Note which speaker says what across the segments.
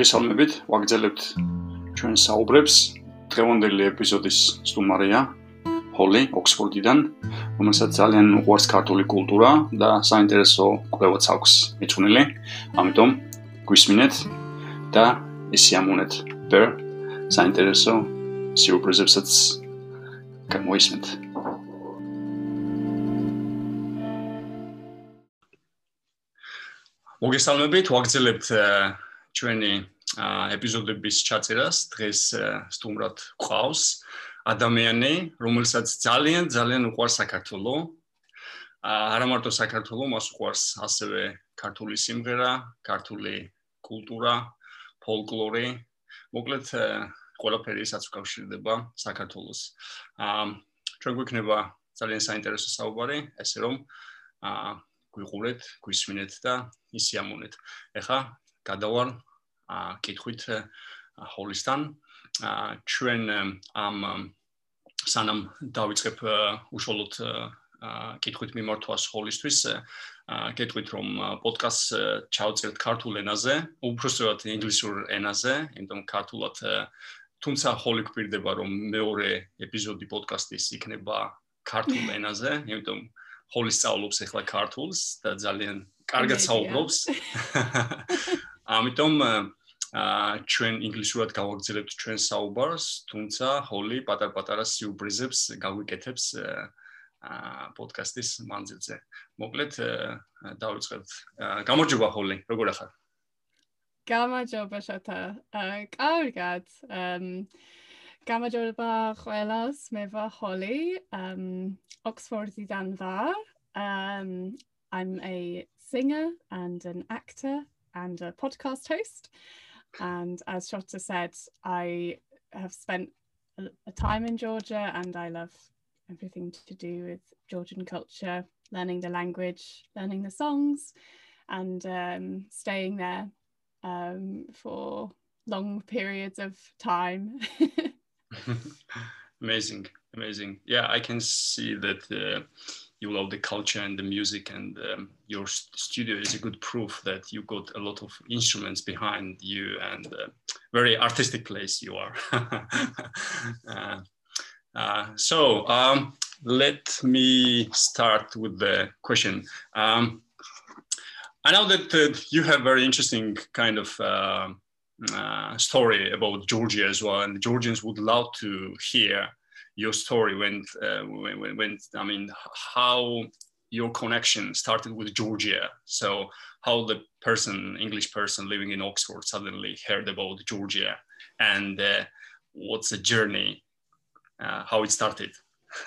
Speaker 1: მოგესალმებით, ვაგრძელებთ ჩვენ საუბრებს. დღევანდელი ეპიზოდის სტუმარია ჰოლი ოქსფორდიდან, რომელსაც ძალიან უყვარს ქართული კულტურა და საინტერესო კვლევაც აქვს მიჩნეული. ამიტომ გვისმინეთ და ისიამუნეთ ბერ საინტერესო სიურპრიზებსაც გამოისმენთ. მოგესალმებით, ვაგრძელებთ ჩვენი ეპიზოდების ჩაწერას დღეს სტუმრად ყავს ადამიანი, რომელსაც ძალიან ძალიან უყვარს საქართველო. არა მარტო საქართველო, მას უყვარს ასევე ქართული სიმღერა, ქართული კულტურა, ფოლკლორი. მოკლედ ყველაფერი ისაც უკავშირდება საქართველოს. აა ჩვენ გვიქნება ძალიან საინტერესო საუბარი, ესე რომ აა გვიყურეთ, გვისმინეთ და ისიამოვნეთ. ეხა გადავალ კითხვით ჰოლისთან. ჩვენ ამ სანამ დავიწყებ უშუალოდ კითხვით მიმართვას ჰოლისთვის კითხვით რომ პოდკასტს ჩავწერთ ქართულ ენაზე, უბრალოდ ინგლისურ ენაზე, იმიტომ ქართულად თუმცა ჰოლი გვპირდება რომ მეორე ეპიზოდი პოდკასტის იქნება ქართულ ენაზე, იმიტომ ჰოლი სწავლობს ახლა ქართულს და ძალიან კარგად საუბრობს. ამიტომ აა ჩვენ ინგლისურად გავაგრძელებთ ჩვენ საუბარს, თუმცა ჰოლი პატარ-პატარა სიურპრიზებს გავიკეთებს აა პოდკასტის მანძილზე. მოკლედ დავიწყებთ. გამარჯობა ჰოლი, როგორ ახარ?
Speaker 2: გამარჯობა შოთა. აა კარგად. ამ გამარჯობა ყველას, მე ვარ ჰოლი. ამ ოქსფორდიდან ვარ. Um, I'm a singer and an actor and a podcast host. And as Shota said, I have spent a, a time in Georgia and I love everything to do with Georgian culture, learning the language, learning the songs, and um, staying there um, for long periods of time.
Speaker 1: amazing, amazing. Yeah, I can see that uh, you love the culture and the music and um, your studio is a good proof that you got a lot of instruments behind you and uh, very artistic place you are. Uh, uh, so um, let me start with the question. Um, i know that uh, you have a very interesting kind of uh, uh, story about georgia as well and the georgians would love to hear your story when, uh, when, when, I mean, how your connection started with Georgia. So how the person, English person living in Oxford suddenly heard about Georgia and uh, what's the journey, uh, how it started.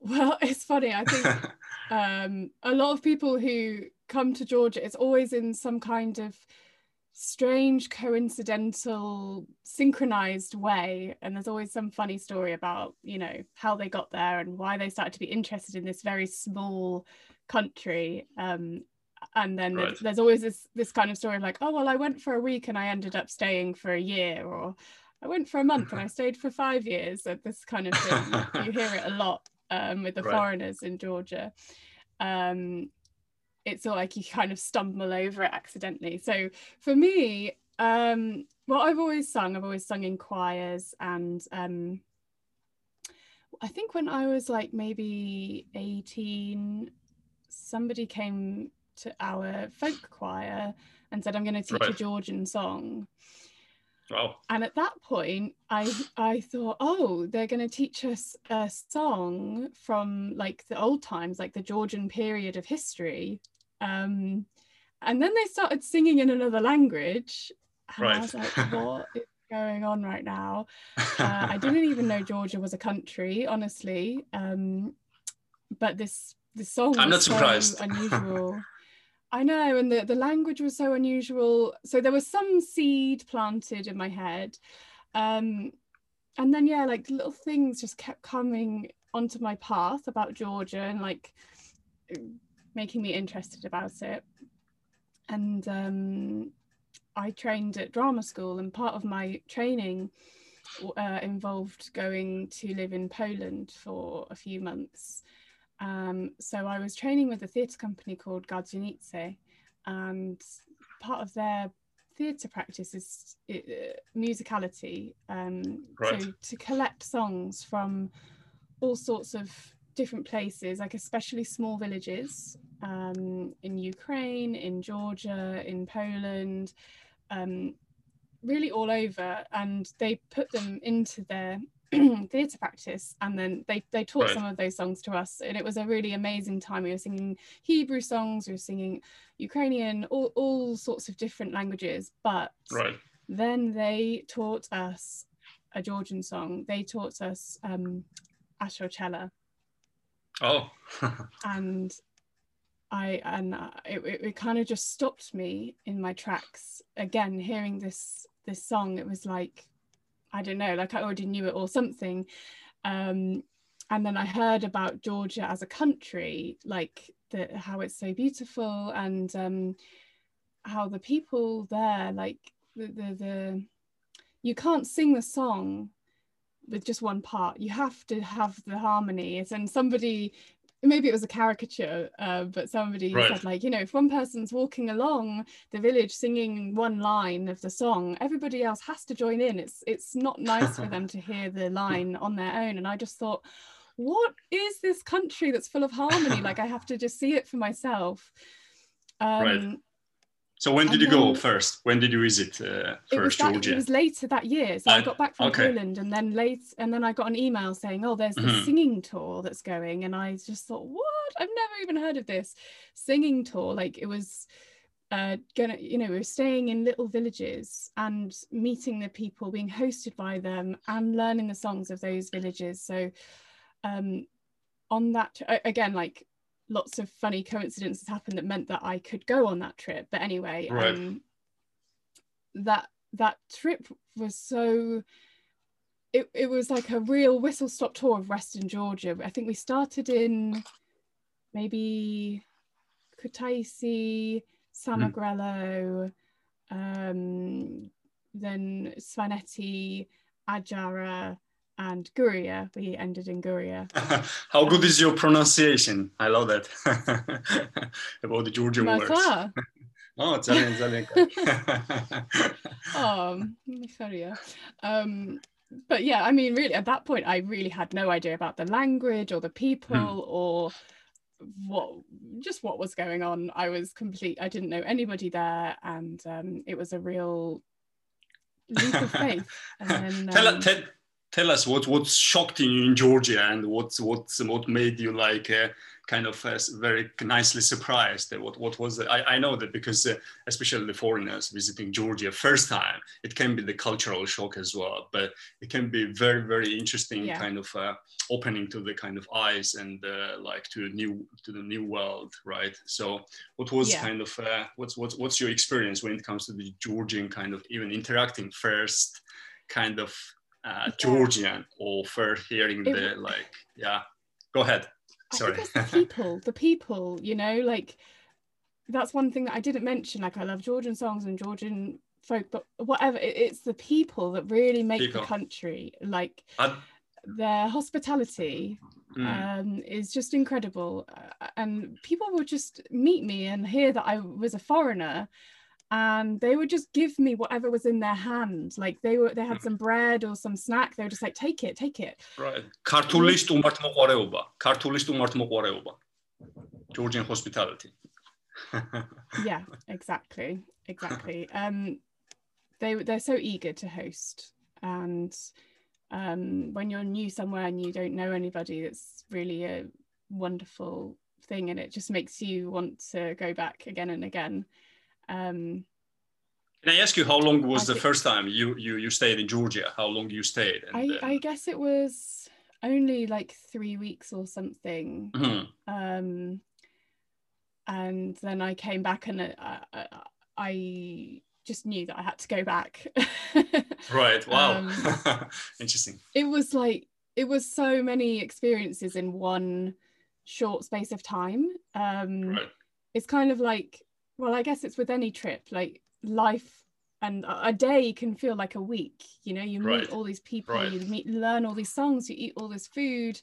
Speaker 2: well, it's funny. I think um, a lot of people who come to Georgia, it's always in some kind of strange coincidental synchronized way and there's always some funny story about you know how they got there and why they started to be interested in this very small country um, and then right. there's, there's, always this this kind of story of like oh well i went for a week and i ended up staying for a year or i went for a month and i stayed for five years at this kind of thing you hear it a lot um, with the right. foreigners in georgia um, it's all like you kind of stumble over it accidentally. So for me, um, what I've always sung, I've always sung in choirs, and um, I think when I was like maybe 18, somebody came to our folk choir and said, I'm going to teach right. a Georgian song.
Speaker 1: Wow.
Speaker 2: And at that point, I I thought, oh, they're going to teach us a song from like the old times, like the Georgian period of history. Um, and then they started singing in another language. And right. I was like, what is going on right now? Uh, I didn't even know Georgia was a country, honestly. Um, but this this song I'm not so surprised. unusual. I know, and the, the language was so unusual. So there was some seed planted in my head. Um, and then yeah, like little things just kept coming onto my path about Georgia and like making me interested about it. And um, I trained at drama school, and part of my training uh, involved going to live in Poland for a few months. Um, so I was training with a theatre company called Gardzienice, and part of their theatre practice is uh, musicality. Um,
Speaker 1: Right.
Speaker 2: So to collect songs from all sorts of different places, like especially small villages um, in Ukraine, in Georgia, in Poland, um, really all over, and they put them into their theatre practice, and then they they taught
Speaker 1: Right.
Speaker 2: some of those songs to us, and it was a really amazing time. We were singing Hebrew songs, we were singing Ukrainian, all, all sorts of different languages, but
Speaker 1: Right.
Speaker 2: then they taught us a Georgian song. They taught us um, Ashochela,
Speaker 1: Oh.
Speaker 2: and I and it, it, it kind of just stopped me in my tracks. Again, hearing this this song, it was like I don't know, like I already knew it or something. Um, and then I heard about Georgia as a country, like the how it's so beautiful and um, how the people there, like the, the the you can't sing the song with just one part. You have to have the harmony. It's and somebody maybe it was a caricature, uh, but somebody
Speaker 1: Right.
Speaker 2: said like you know if one person's walking along the village singing one line of the song, everybody else has to join in. It's it's not nice for them to hear the line on their own. And I just thought, what is this country that's full of harmony? like I have to just see it for myself. Um,
Speaker 1: Right. So when did
Speaker 2: and
Speaker 1: you go first? When did you visit uh,
Speaker 2: it
Speaker 1: first
Speaker 2: that,
Speaker 1: Georgia?
Speaker 2: it was later that year so i
Speaker 1: And-
Speaker 2: got back from
Speaker 1: okay.
Speaker 2: poland and then late and then i got an email saying oh there's this
Speaker 1: Mhm.
Speaker 2: singing tour that's going and i just thought what i've never even heard of this singing tour like it was uh gonna you know we were staying in little villages and meeting the people being hosted by them and learning the songs of those villages so um on that again like lots of funny coincidences happened that meant that I could go on that trip but anyway
Speaker 1: Right.
Speaker 2: um that that trip was so it, it was like a real whistle stop tour of Western Georgia. I think we started in maybe Kutaisi, Samegrelo, um, then Svaneti, Adjara, and Guria. We ended in Guria.
Speaker 1: How good is your pronunciation? I love that about the Georgian words. Oh, Zalien, Zalien.
Speaker 2: Oh, sorry. Um, but yeah, I mean, really, at that point, I really had no idea about the language or the people
Speaker 1: Hmm.
Speaker 2: or what, just what was going on. I was complete. I didn't know anybody there, and um, it was a real leap of faith. And then,
Speaker 1: tell,
Speaker 2: um,
Speaker 1: tell, tell us what what shocked you in Georgia and what what what made you like uh, kind of uh, very nicely surprised. What what was? I, I know that because uh, especially the foreigners visiting Georgia first time, it can be the cultural shock as well, but it can be very very interesting
Speaker 2: Yeah.
Speaker 1: kind of uh, opening to the kind of eyes and uh, like to a new to the new world, right? So what was
Speaker 2: Yeah.
Speaker 1: kind of uh, what's what's what's your experience when it comes to the Georgian kind of even interacting first kind of uh, Georgian or first hearing
Speaker 2: It
Speaker 1: the like yeah go ahead sorry
Speaker 2: the people, the people, you know, like that's one thing that I didn't mention. Like I love Georgian songs and Georgian folk, but whatever, it, it's the people that really make
Speaker 1: People.
Speaker 2: the country. Like their hospitality
Speaker 1: mm,
Speaker 2: um, is just incredible, uh, and people would just meet me and hear that I was a foreigner And they would just give me whatever was in their hand. Like they were, they had
Speaker 1: Mm.
Speaker 2: some bread or some snack. They were just like, take it, take it.
Speaker 1: right ქართული სტუმართ მოყარეობა ქართული სტუმართ მოყარეობა Georgian hospitality
Speaker 2: yeah exactly exactly um they they're so eager to host and um when you're new somewhere and you don't know anybody it's really a wonderful thing and it just makes you want to go back again and again um
Speaker 1: Can I ask you how long was
Speaker 2: I
Speaker 1: the first time you you you stayed in Georgia? How long you stayed? And,
Speaker 2: i
Speaker 1: uh,
Speaker 2: i guess it was only like three weeks or something.
Speaker 1: Mhm.
Speaker 2: um and then i came back and uh, I, I just knew that i had to go back.
Speaker 1: Right wow.
Speaker 2: Um,
Speaker 1: interesting.
Speaker 2: it was like it was so many experiences in one short space of time. Um
Speaker 1: right.
Speaker 2: it's kind of like well i guess it's with any trip like life and a day can feel like a week you know you meet
Speaker 1: Right.
Speaker 2: all these people
Speaker 1: Right.
Speaker 2: you meet learn all these songs you eat all this food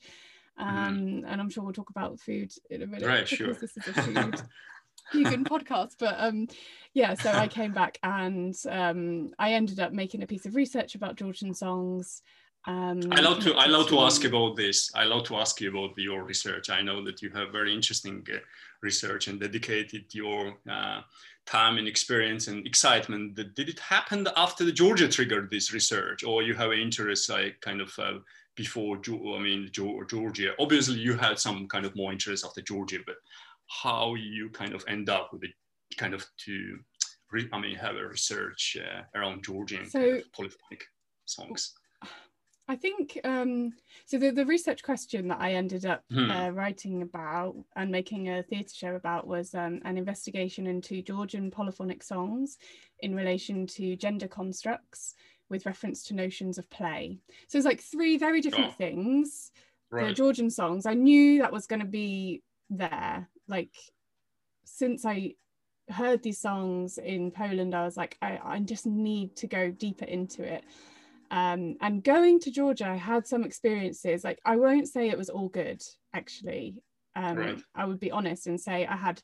Speaker 2: um
Speaker 1: Mhm.
Speaker 2: and i'm sure we'll talk about food in a minute
Speaker 1: Right,
Speaker 2: because
Speaker 1: sure.
Speaker 2: this is a food vegan podcast, but um, yeah. So I came back and um, I ended up making a piece of research about Georgian songs. Um,
Speaker 1: I love to I love to ask about this. I love to ask you about your research. I know that you have very interesting uh, research and dedicated your uh, time and experience and excitement. Did it happen after the Georgia triggered this research, or you have interest like kind of uh, before? I mean, Georgia. Obviously, you had some kind of more interest after Georgia, but how you kind of end up with it, kind of to, I mean, have a research uh, around Georgian so, kind of polyphonic songs.
Speaker 2: I think um, so. The, the research question that I ended up hmm. uh, writing about and making a theatre show about was um, an investigation into Georgian polyphonic songs in relation to gender constructs with reference to notions of play. So it's like three very different oh. things. Right. The Georgian songs, I knew that was going to be there. Like since I heard these songs in Poland, I was like, I, I just need to go deeper into it. Um, and going to Georgia, I had some experiences. Like I won't say it was all good, actually. Um, right. I would be honest and say I had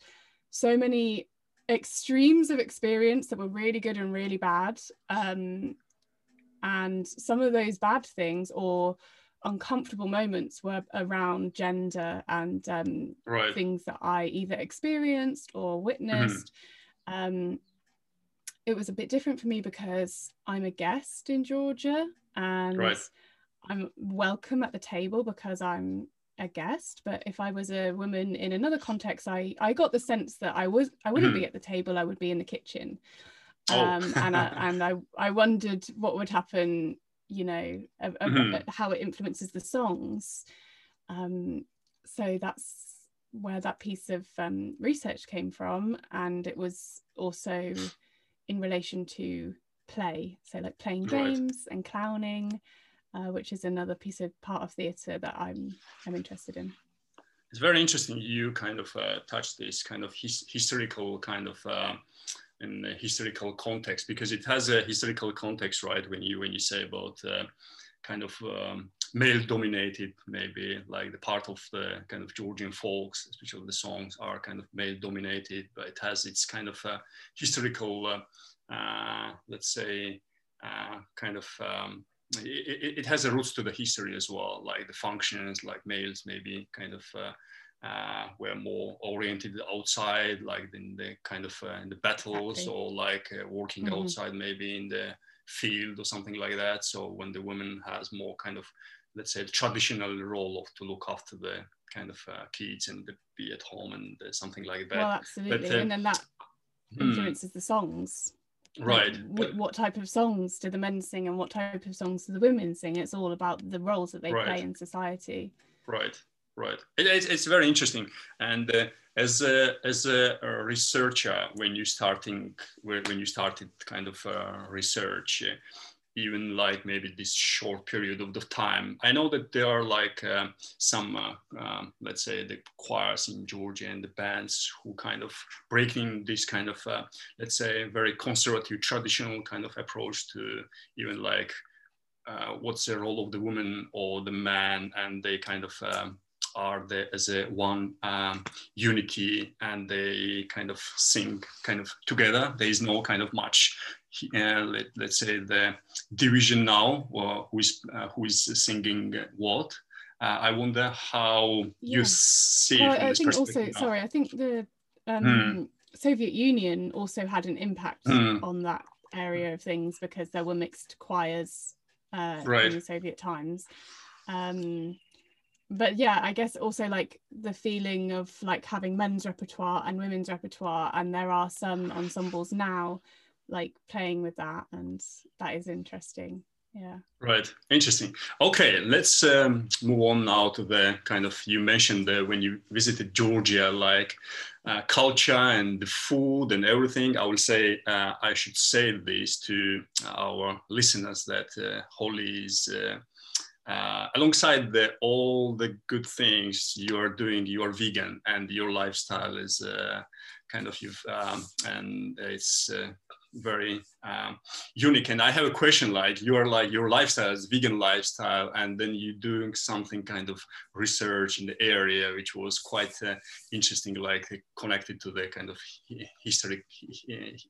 Speaker 2: so many extremes of experience that were really good and really bad. Um, and some of those bad things or uncomfortable moments were around gender and um, right. things that I either experienced or witnessed. Mm-hmm. Um, it was a bit different for me because I'm a guest in Georgia and right. I'm welcome at the table because I'm a guest. But if I was a woman in another context, I I got the sense that I was I wouldn't mm. be hmm. at the table. I would be in the kitchen. Oh. Um, and I, and I I wondered what would happen. You know, mm. how it influences the songs. Um, so that's where that piece of um, research came from, and it was also in relation to play so like playing games right. and clowning uh, which is another piece of part of theatre that i'm i'm interested in
Speaker 1: it's very interesting you kind of uh, touch this kind of his, historical kind of uh, in the historical context because it has a historical context right when you when you say about uh, kind of um, male dominated maybe like the part of the kind of georgian folks especially the songs are kind of male dominated but it has its kind of uh, historical uh, uh, let's say uh, kind of um, it, it, has a roots to the history as well like the functions like males maybe kind of uh, uh, were more oriented outside, like in the kind of uh, in the battles or like uh, working mm-hmm. outside, maybe in the field or something like that. So when the woman has more kind of, let's say, the traditional role of to look after the kind of uh, kids and be at home and uh, something like that.
Speaker 2: Well, absolutely, but, uh, and then that hmm. influences the songs.
Speaker 1: Right.
Speaker 2: Like, what type of songs do the men sing and what type of songs do the women sing? It's all about the roles that they right. play in society.
Speaker 1: Right right it, it's, it's very interesting and uh, as a as a, researcher when you starting when you started kind of uh, research even like maybe this short period of the time i know that there are like uh, some uh, um, let's say the choirs in georgia and the bands who kind of breaking this kind of uh, let's say very conservative traditional kind of approach to even like uh, what's the role of the woman or the man and they kind of um, are the, as a one um, unity and they kind of sing kind of together. There is no kind of much, uh, let, us say the division now, or who is, uh, who is singing what. Uh, I wonder how yeah. you see well,
Speaker 2: I think also, now. sorry, I think the um, mm. Soviet Union also had an impact mm. on that area of things because there were mixed choirs uh, right. in the Soviet times. Um, but yeah i guess also like the feeling of like having men's repertoire and women's repertoire and there are some ensembles now like playing with that and that is interesting. Yeah.
Speaker 1: Right. Interesting. Okay let's um, move on now to the kind of you mentioned the, when you visited georgia like uh, culture and the food and everything. I will say uh, i should say this to our listeners that uh, Holly is uh, alongside the, all the good things you are doing, you are vegan and your lifestyle is uh, kind of you've um, and it's uh, very um, unique. And I have a question like you are like your lifestyle is vegan lifestyle, and then you're doing something kind of research in the area, which was quite uh, interesting, like connected to the kind of history,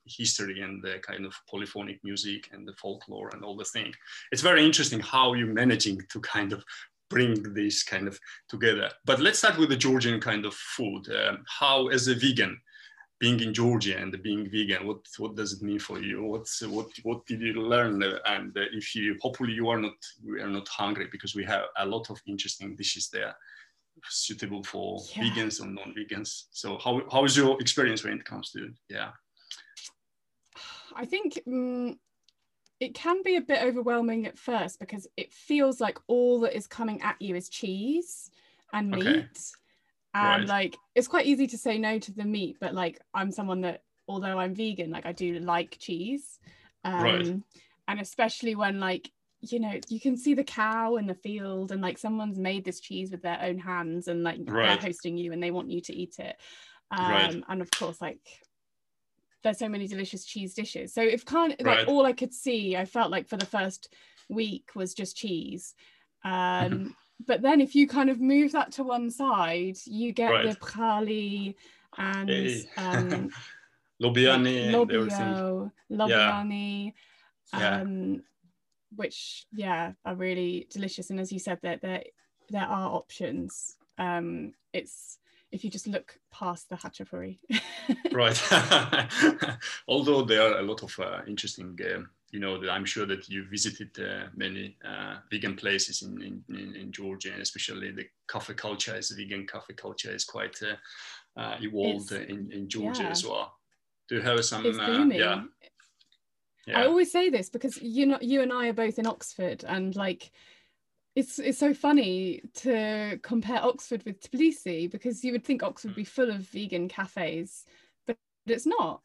Speaker 1: history and the kind of polyphonic music and the folklore and all the thing. It's very interesting how you're managing to kind of bring this kind of together. But let's start with the Georgian kind of food. Um, how, as a vegan, being in Georgia and being vegan, what what does it mean for you? What's what what did you learn? And if you hopefully you are not we are not hungry because we have a lot of interesting dishes there suitable for yeah. vegans or non-vegans. So how how is your experience when it comes to yeah?
Speaker 2: I think um, it can be a bit overwhelming at first because it feels like all that is coming at you is cheese and meat. Okay and right. like it's quite easy to say no to the meat but like i'm someone that although i'm vegan like i do like cheese um right. and especially when like you know you can see the cow in the field and like someone's made this cheese with their own hands and like right. they're hosting you and they want you to eat it um right. and of course like there's so many delicious cheese dishes so if can't like all i could see i felt like for the first week was just cheese um but then if you kind of move that to one side, you get right. the pkhali and hey. um,
Speaker 1: Lobiani,
Speaker 2: yeah. um, yeah. which yeah are really delicious. And as you said, that there, there there are options. Um, it's if you just look past the khachapuri.
Speaker 1: right. Although there are a lot of uh, interesting um, you know that I'm sure that you visited uh, many uh, vegan places in, in, in, Georgia, and especially the coffee culture is vegan coffee culture is quite uh, uh evolved in, in Georgia yeah. as well. Do you have some?
Speaker 2: It's uh, yeah. yeah. I always say this because you know you and I are both in Oxford, and like it's it's so funny to compare Oxford with Tbilisi because you would think Oxford would be full of vegan cafes, but it's not.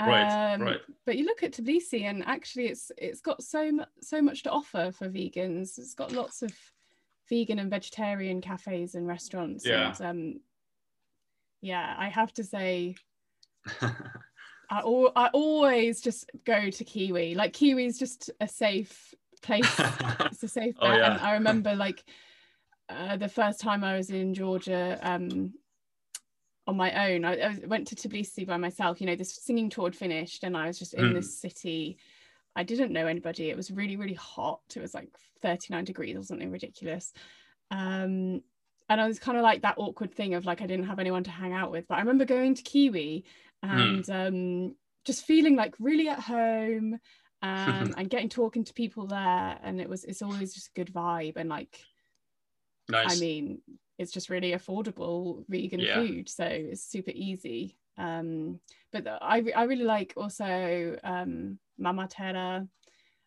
Speaker 1: Right, um, right.
Speaker 2: But you look at Tbilisi, and actually, it's it's got so much so much to offer for vegans. It's got lots of vegan and vegetarian cafes and restaurants.
Speaker 1: Yeah.
Speaker 2: And, um, yeah, I have to say, I al- I always just go to Kiwi. Like Kiwi is just a safe place. it's a safe oh, bet. Oh, yeah. And I remember like uh, the first time I was in Georgia. Um, on my own. I, I, went to Tbilisi by myself. You know, this singing tour had finished, and I was just in mm. this city. I didn't know anybody. It was really, really hot. It was like 39 degrees or something ridiculous. Um, and I was kind of like that awkward thing of like I didn't have anyone to hang out with. But I remember going to Kiwi hmm. and mm. um, just feeling like really at home um, and getting talking to people there. And it was it's always just a good vibe and like. Nice. I mean, it's just really affordable vegan yeah. food so it's super easy. Um, but I, I really like also um, Mama Terra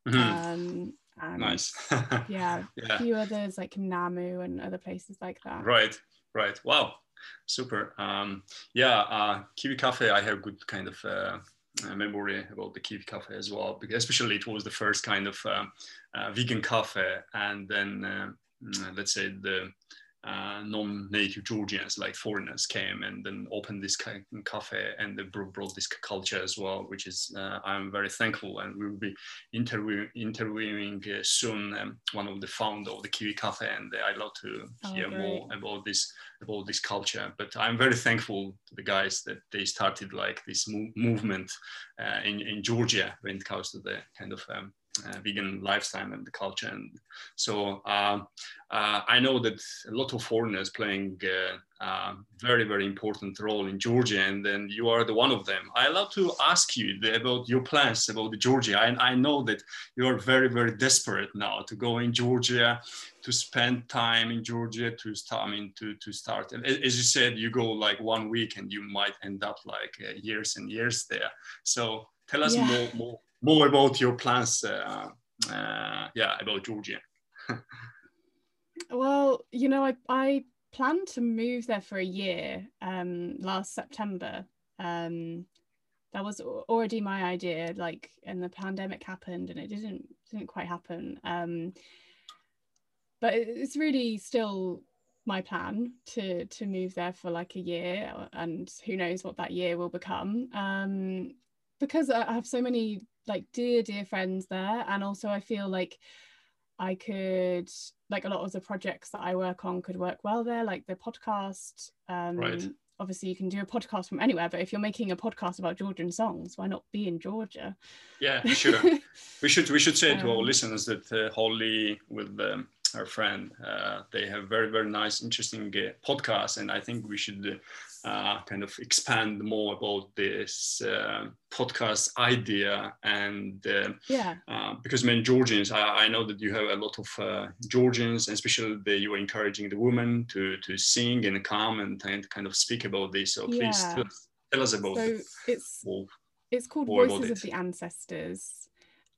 Speaker 2: mm-hmm. um,
Speaker 1: and nice.
Speaker 2: yeah, yeah, a few others like Namu and other places like that.
Speaker 1: Right right. Wow. Super. Um, yeah uh, Kiwi Cafe I have good kind of uh, memory about the Kiwi Cafe as well because especially it was the first kind of uh, uh vegan cafe. And then uh, mm, let's say the uh, non-native Georgians, like foreigners, came and then opened this cafe and they brought this culture as well, which is uh, I'm very thankful. And we will be interview, interviewing uh, soon um, one of the founder of the Kiwi Cafe, and I'd love to oh, hear more about this about this culture. But I'm very thankful to the guys that they started like this mo- movement uh, in in Georgia when it comes to the kind of um, uh, vegan lifestyle and the culture. And so uh, uh, I know that a lot of foreigners playing a uh, uh, very, very important role in Georgia, and then you are the one of them. I love to ask you the, about your plans about the Georgia. I, I know that you are very, very desperate now to go in Georgia, to spend time in Georgia, to start. I mean, to to start. And As you said, you go like one week, and you might end up like uh, years and years there. So tell us yeah. more, more more about your plans, uh, uh, yeah, about Georgia.
Speaker 2: well, you know, I, I planned to move there for a year um, last September. Um, that was already my idea, like, and the pandemic happened and it didn't didn't quite happen. Um, but it's really still my plan to to move there for like a year and who knows what that year will become um because I have so many like dear dear friends there, and also I feel like I could like a lot of the projects that I work on could work well there, like the podcast. Um,
Speaker 1: right.
Speaker 2: Obviously, you can do a podcast from anywhere, but if you're making a podcast about Georgian songs, why not be in Georgia?
Speaker 1: Yeah, sure. we should we should say um, to our
Speaker 2: Um,
Speaker 1: listeners that uh, Holly with um, her friend, uh, they have very very nice, interesting uh, podcast, and I think we should uh, kind of expand more about this uh, podcast idea and. Uh,
Speaker 2: yeah,
Speaker 1: uh, because many Georgians, I, I know that you have a lot of uh, Georgians, and especially the, you are encouraging the women to to sing and come and, and kind of speak about this. So please
Speaker 2: Yeah.
Speaker 1: tell, tell us about
Speaker 2: so
Speaker 1: it.
Speaker 2: it's it's called Voices of
Speaker 1: it.
Speaker 2: the Ancestors,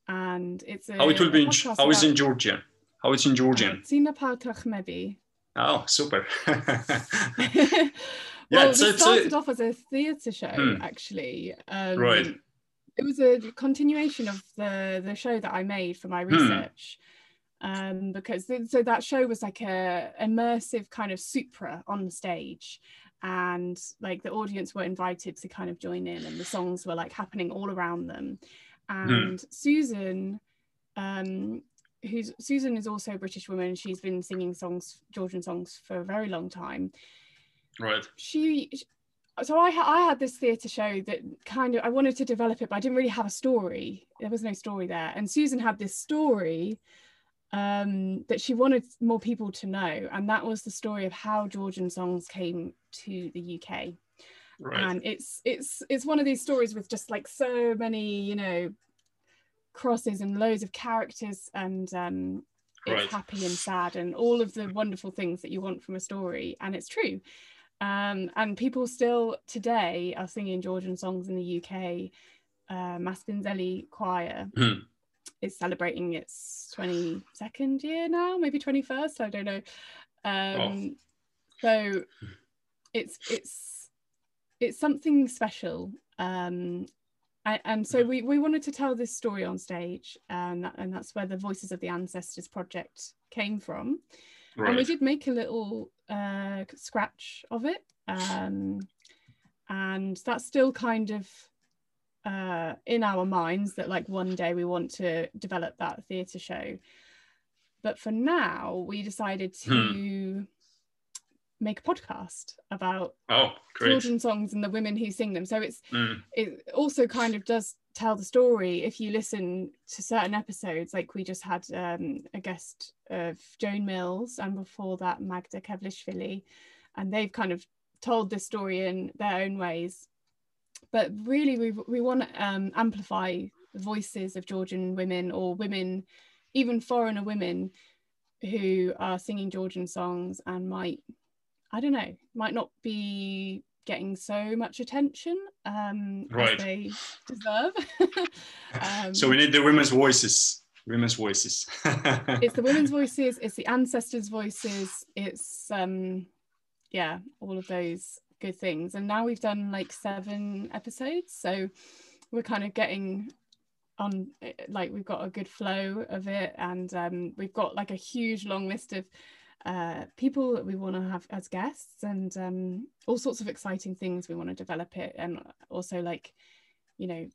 Speaker 2: and it's a,
Speaker 1: how it will be in, how is
Speaker 2: about-
Speaker 1: in Georgian? How it's in Georgian?
Speaker 2: Tina Palkach maybe.
Speaker 1: Oh, super.
Speaker 2: well,
Speaker 1: it's-
Speaker 2: it started off as a theatre show,
Speaker 1: Hmm.
Speaker 2: actually. Um,
Speaker 1: Right.
Speaker 2: It was a continuation of the the show that I made for my
Speaker 1: Hmm.
Speaker 2: research. Um, because th- so that show was like a immersive kind of supra on the stage, and like the audience were invited to kind of join in, and the songs were like happening all around them. And Susan, um, who's Susan is also a British woman. She's been singing songs, Georgian songs, for a very long time
Speaker 1: right.
Speaker 2: she so I, I had this theatre show that kind of I wanted to develop it, but I didn't really have a story. There was no story there. And Susan had this story um, that she wanted more people to know, and that was the story of how Georgian songs came to the UK.
Speaker 1: Right.
Speaker 2: And it's it's it's one of these stories with just like so many you know crosses and loads of characters and um, it's
Speaker 1: Right.
Speaker 2: happy and sad and all of the wonderful things that you want from a story and it's true um, and people still today are singing Georgian songs in the UK. Uh, Maspindzeli Choir
Speaker 1: Hmm.
Speaker 2: is celebrating its 22nd year now, maybe 21st, I don't know. Um, So it's it's it's something special. Um, and, and so we, we wanted to tell this story on stage, and, that, and that's where the Voices of the Ancestors project came from and we did make a little uh, scratch of it um, and that's still kind of uh, in our minds that like one day we want to develop that theatre show but for now we decided to make a podcast about
Speaker 1: Oh, great.
Speaker 2: children's songs and the women who sing them so it's
Speaker 1: Mm.
Speaker 2: it also kind of does tell the story if you listen to certain episodes. Like we just had um, a guest of joan mills and before that magda kevlishvili and they've kind of told this story in their own ways. But really we, we want to um, amplify the voices of georgian women or women even foreigner women who are singing georgian songs and might i don't know might not be getting so much attention um,
Speaker 1: Right.
Speaker 2: as they deserve. um,
Speaker 1: so we need the women's voices. Women's voices.
Speaker 2: it's the women's voices, it's the ancestors' voices, it's um, yeah, all of those good things. And now we've done like seven episodes, so we're kind of getting on like we've got a good flow of it, and um, we've got like a huge long list of uh, people that we want to have as guests and um, all sorts of exciting things we want to develop it and also like you know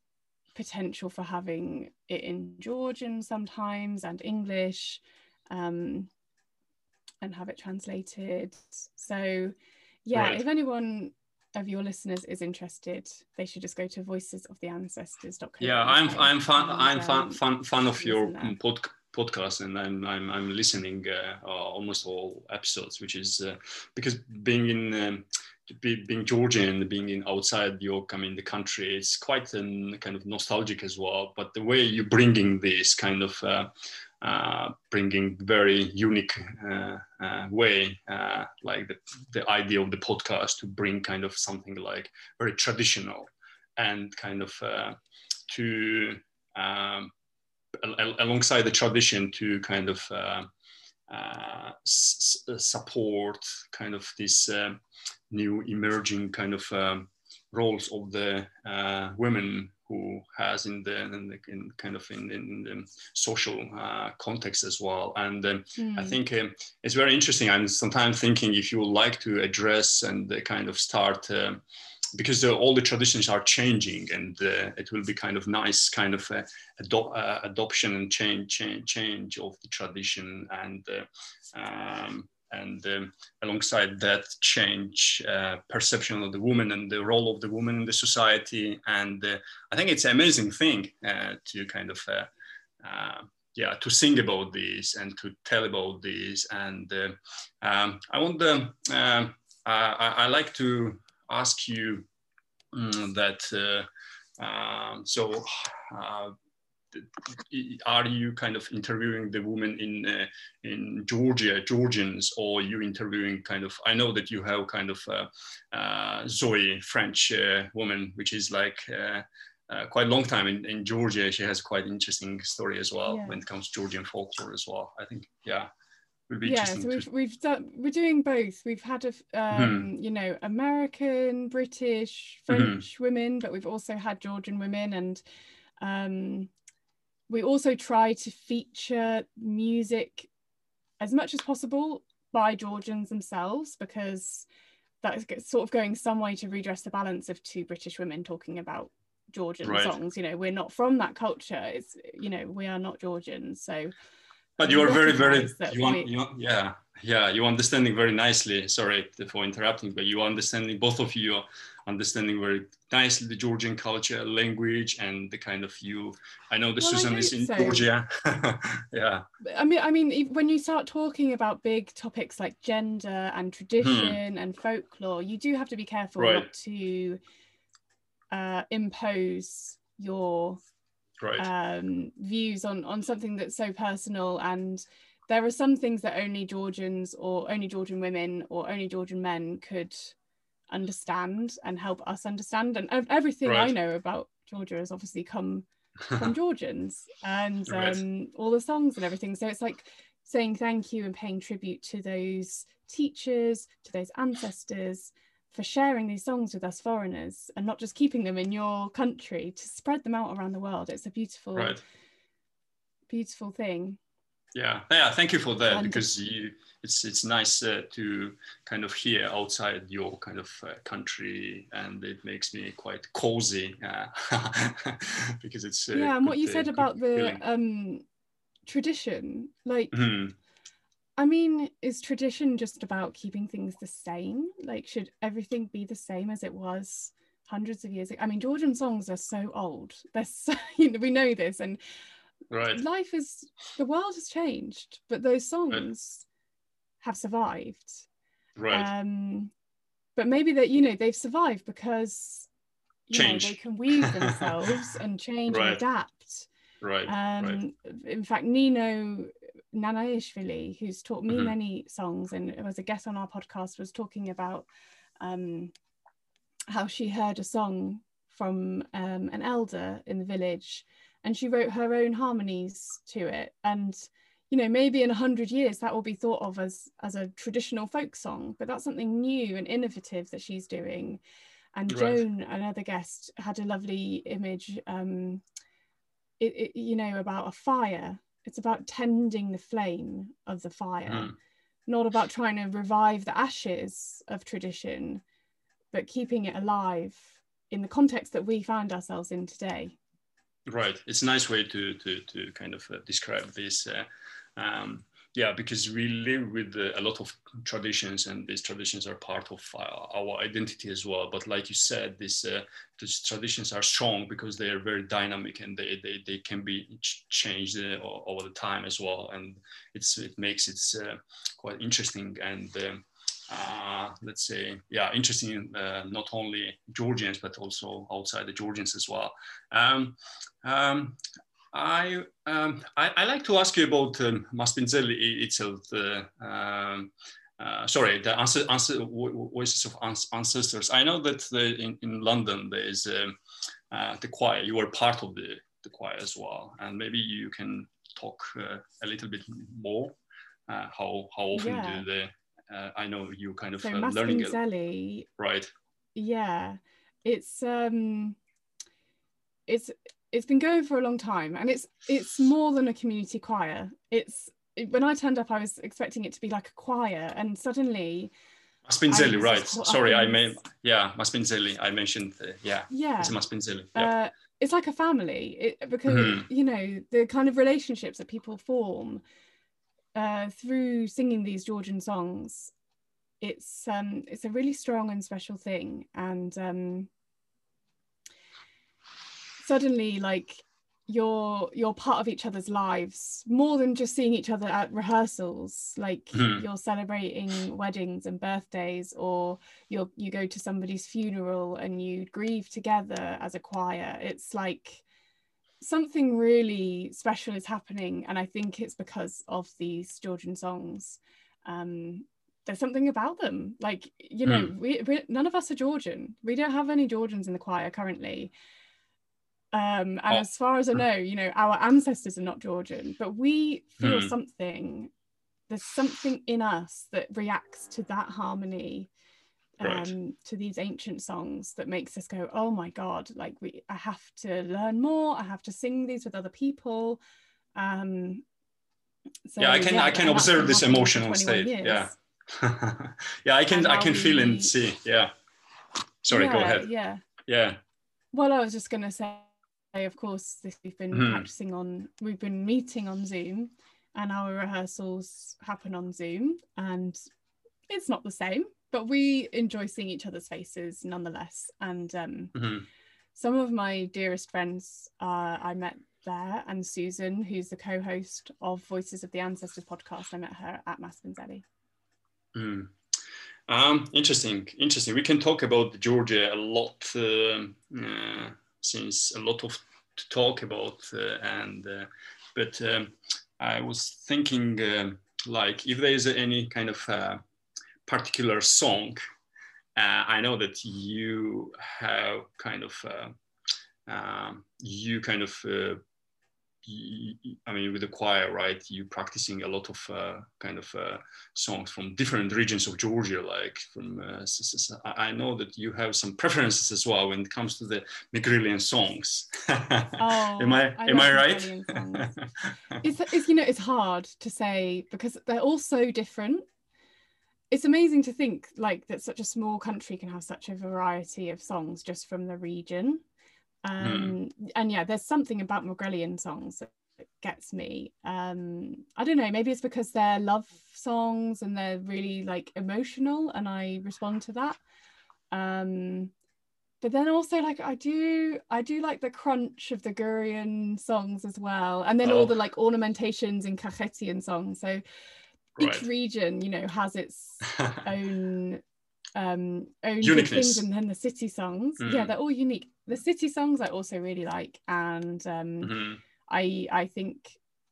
Speaker 2: potential for having it in georgian sometimes and english um, and have it translated so yeah
Speaker 1: Right.
Speaker 2: if anyone of your listeners is interested they should just go to voicesoftheancestors.co
Speaker 1: yeah, I'm I'm fan I'm fan
Speaker 2: um,
Speaker 1: fan, fan of your pod, podcast, and I'm I'm, I'm listening uh, almost all episodes, which is uh, because being in um, be, being Georgian, being in outside York, I mean the country, it's quite um, kind of nostalgic as well. But the way you're bringing this kind of uh, uh, bringing very unique uh, uh, way, uh, like the, the idea of the podcast to bring kind of something like very traditional and kind of uh, to um, al- al- alongside the tradition to kind of uh, uh, s- s- support kind of this um new emerging kind of um, roles of the uh, women who has in the, in, the, in kind of in, in the social uh, context as well and um, I
Speaker 2: Mm.
Speaker 1: think um, it's very interesting. I'm sometimes thinking if you would like to address and uh, kind of start because the, all the traditions are changing and uh, it will be kind of nice kind of uh, uh, adoption and change, change change of the tradition and uh, um, and um, alongside that change uh, perception of the woman and the role of the woman in the society. And uh, i think it's an amazing thing to kind of yeah to sing about this and to tell about this. And um, i want the um, I, I, like to ask you um, that uh, um, so uh, are you kind of interviewing the women in uh, in Georgia, Georgians, or you interviewing kind of? I know that you have kind of uh, uh, Zoe, French uh, woman, which is like uh, uh, quite a long time in, in Georgia. She has quite interesting story as well yeah. when it comes to Georgian folklore as well. I think, yeah
Speaker 2: yeah so we've, we've done we're doing both we've had a um, mm-hmm. you know american british mm-hmm. french mm-hmm. women but we've also had georgian women and um, we also try to feature music as much as possible by georgians themselves because that's sort of going some way to redress the balance of two british women talking about georgian right. songs you know we're not from that culture it's you know we are not georgians so
Speaker 1: but you are very very you want, you want, yeah yeah you are understanding very nicely sorry for interrupting but you are understanding both of you are understanding very nicely the georgian culture language and the kind of you i know the well, susan is in so. georgia yeah
Speaker 2: i mean i mean when you start talking about big topics like gender and tradition hmm. and folklore you do have to be careful right. not to uh, impose your right. um, views on on something that's so personal and there are some things that only Georgians or only Georgian women or only Georgian men could understand and help us understand. And everything right. I know about Georgia has obviously come from Georgians and right. um, all the songs and everything. So it's like saying thank you and paying tribute to those teachers, to those ancestors, for sharing these songs with us foreigners and not just keeping them in your country to spread them out around the world. It's a beautiful right. beautiful thing.
Speaker 1: Yeah. Yeah thank you for that and because you it's it's nice uh, to kind of hear outside your kind of uh, country and it makes me quite cozy uh, because it's
Speaker 2: uh, yeah and what you said about the um tradition like mm-hmm. I mean, is tradition just about keeping things the same? Like, should everything be the same as it was hundreds of years ago? I mean, Georgian songs are so old. They're so, you know, we know this, and right. life is the world has changed, but those songs right. have survived. Right. Um, but maybe that you know they've survived because you change. know they can weave themselves and change right. and adapt.
Speaker 1: Right. Um, right.
Speaker 2: In fact, Nino Naneishvili, who's taught me mm-hmm. many songs and was a guest on our podcast, was talking about um, how she heard a song from um, an elder in the village and she wrote her own harmonies to it. And, you know, maybe in a hundred years that will be thought of as, as a traditional folk song, but that's something new and innovative that she's doing. And right. Joan, another guest, had a lovely image, um, it, it, you know, about a fire it's about tending the flame of the fire. Mm. not about trying to revive the ashes of tradition but keeping it alive in the context that we find ourselves in today.
Speaker 1: Right. It's a nice way to to, to kind of uh, describe this uh, um, yeah because we live with a lot of traditions and these traditions are part of uh, our identity as well. But like you said this, uh, these traditions are strong because they are very dynamic and they, they, they can be changed uh, over the time as well. And it's it makes it uh, quite interesting. And um, uh, let's say, yeah, interesting, uh, not only Georgians, but also outside the Georgians as well. Um, um, I, um, I, I like to ask you about um, Maspindzeli itself. Uh, um, uh, sorry, the answer, answer, voices of ancestors. I know that the, in, in London there is um, uh, the choir. You are part of the, the choir as well, and maybe you can talk uh, a little bit more. Uh, how how often yeah. do the uh, I know you kind of
Speaker 2: so learning
Speaker 1: right?
Speaker 2: Yeah, it's um, it's it's been going for a long time and it's it's more than a community choir it's when i turned up i was expecting it to be like a choir and suddenly
Speaker 1: Maspindzeli, right? Sorry, I mean, yeah, Maspindzeli. I mentioned, uh, yeah,
Speaker 2: yeah,
Speaker 1: it's Maspindzeli. Yeah.
Speaker 2: Uh, it's like a family it, because mm-hmm. you know the kind of relationships that people form uh, through singing these Georgian songs. It's um, it's a really strong and special thing, and um, suddenly, like you're you're part of each other's lives more than just seeing each other at rehearsals. Like mm. you're celebrating weddings and birthdays or you you go to somebody's funeral and you grieve together as a choir. It's like something really special is happening and i think it's because of these georgian songs. Um, there's something about them. Like you know mm. we, we none of us are georgian. We don't have any georgians in the choir currently um, and oh. as far as I know, you know, our ancestors are not Georgian, but we feel mm. something. There's something in us that reacts to that harmony, um, right. to these ancient songs that makes us go, "Oh my God!" Like we, I have to learn more. I have to sing these with other people. Um,
Speaker 1: so, yeah, I can yeah, I can observe this emotional state. Years. Yeah, yeah, I can I can we... feel and see. Yeah. Sorry,
Speaker 2: yeah,
Speaker 1: go ahead.
Speaker 2: Yeah.
Speaker 1: Yeah.
Speaker 2: Well, I was just going to say of course this we've been mm. practicing on we've been meeting on zoom and our rehearsals happen on zoom and it's not the same but we enjoy seeing each other's faces nonetheless and um, mm-hmm. some of my dearest friends uh, i met there and susan who's the co-host of voices of the ancestors podcast i met her at Maspindzeli
Speaker 1: mm. um, interesting interesting we can talk about georgia a lot uh, uh since a lot of to talk about uh, and uh, but um, I was thinking uh, like if there is any kind of particular song I know that you have kind of um, you kind of I mean, with the choir, right? You practicing a lot of uh, kind of uh, songs from different regions of Georgia. Like from, uh, I know that you have some preferences as well when it comes to the Megrelian songs.
Speaker 2: oh,
Speaker 1: am I, I am I right?
Speaker 2: it's, it's you know it's hard to say because they're all so different. It's amazing to think like that such a small country can have such a variety of songs just from the region. Hmm. um, mm. and yeah there's something about Megrelian songs that gets me um, I don't know maybe it's because they're love songs and they're really like emotional and I respond to that um, but then also like I do I do like the crunch of the Gurian songs as well and then oh. all the like ornamentations in Kakhetian songs so each region you know has its own um own things and then the city songs mm. yeah they're all unique the city songs I also really like, and um, mm-hmm. I I think